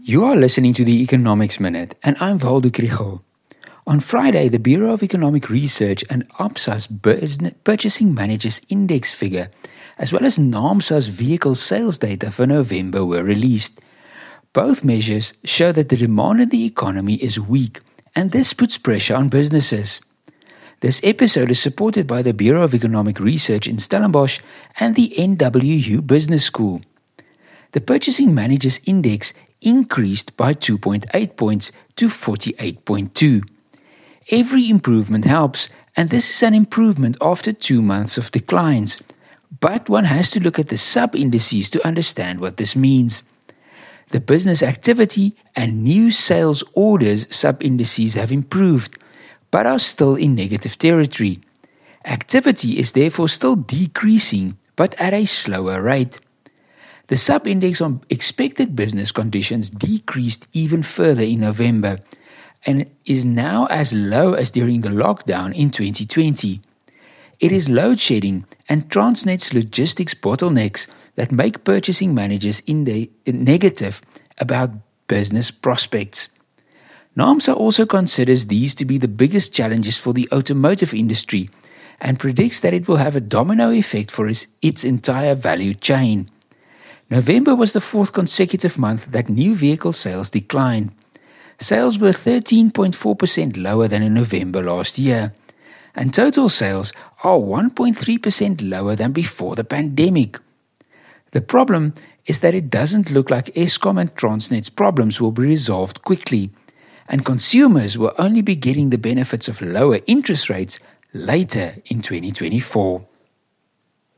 You are listening to the Economics Minute, and I'm Waldo Krugell. On Friday, the Bureau of Economic Research and ABSA's Purchasing Managers Index figure, as well as NAAMSA's vehicle sales data for November, were released. Both measures show that the demand in the economy is weak, and this puts pressure on businesses. This episode is supported by the Bureau of Economic Research in Stellenbosch and the NWU Business School. The Purchasing Managers Index increased by 2.8 points to 48.2. Every improvement helps, and this is an improvement after two months of declines. But one has to look at the sub indices to understand what this means. The business activity and new sales orders sub indices have improved, but are still in negative territory. Activity is therefore still decreasing, but at a slower rate. The sub index on expected business conditions decreased even further in November and is now as low as during the lockdown in 2020. It is load shedding and Transnet's logistics bottlenecks that make purchasing managers in the negative about business prospects. NAAMSA also considers these to be the biggest challenges for the automotive industry and predicts that it will have a domino effect for its entire value chain. November was the fourth consecutive month that new vehicle sales declined. Sales were 13.4% lower than in November last year, and total sales are 1.3% lower than before the pandemic. The problem is that it doesn't look like Eskom and Transnet's problems will be resolved quickly, and consumers will only be getting the benefits of lower interest rates later in 2024.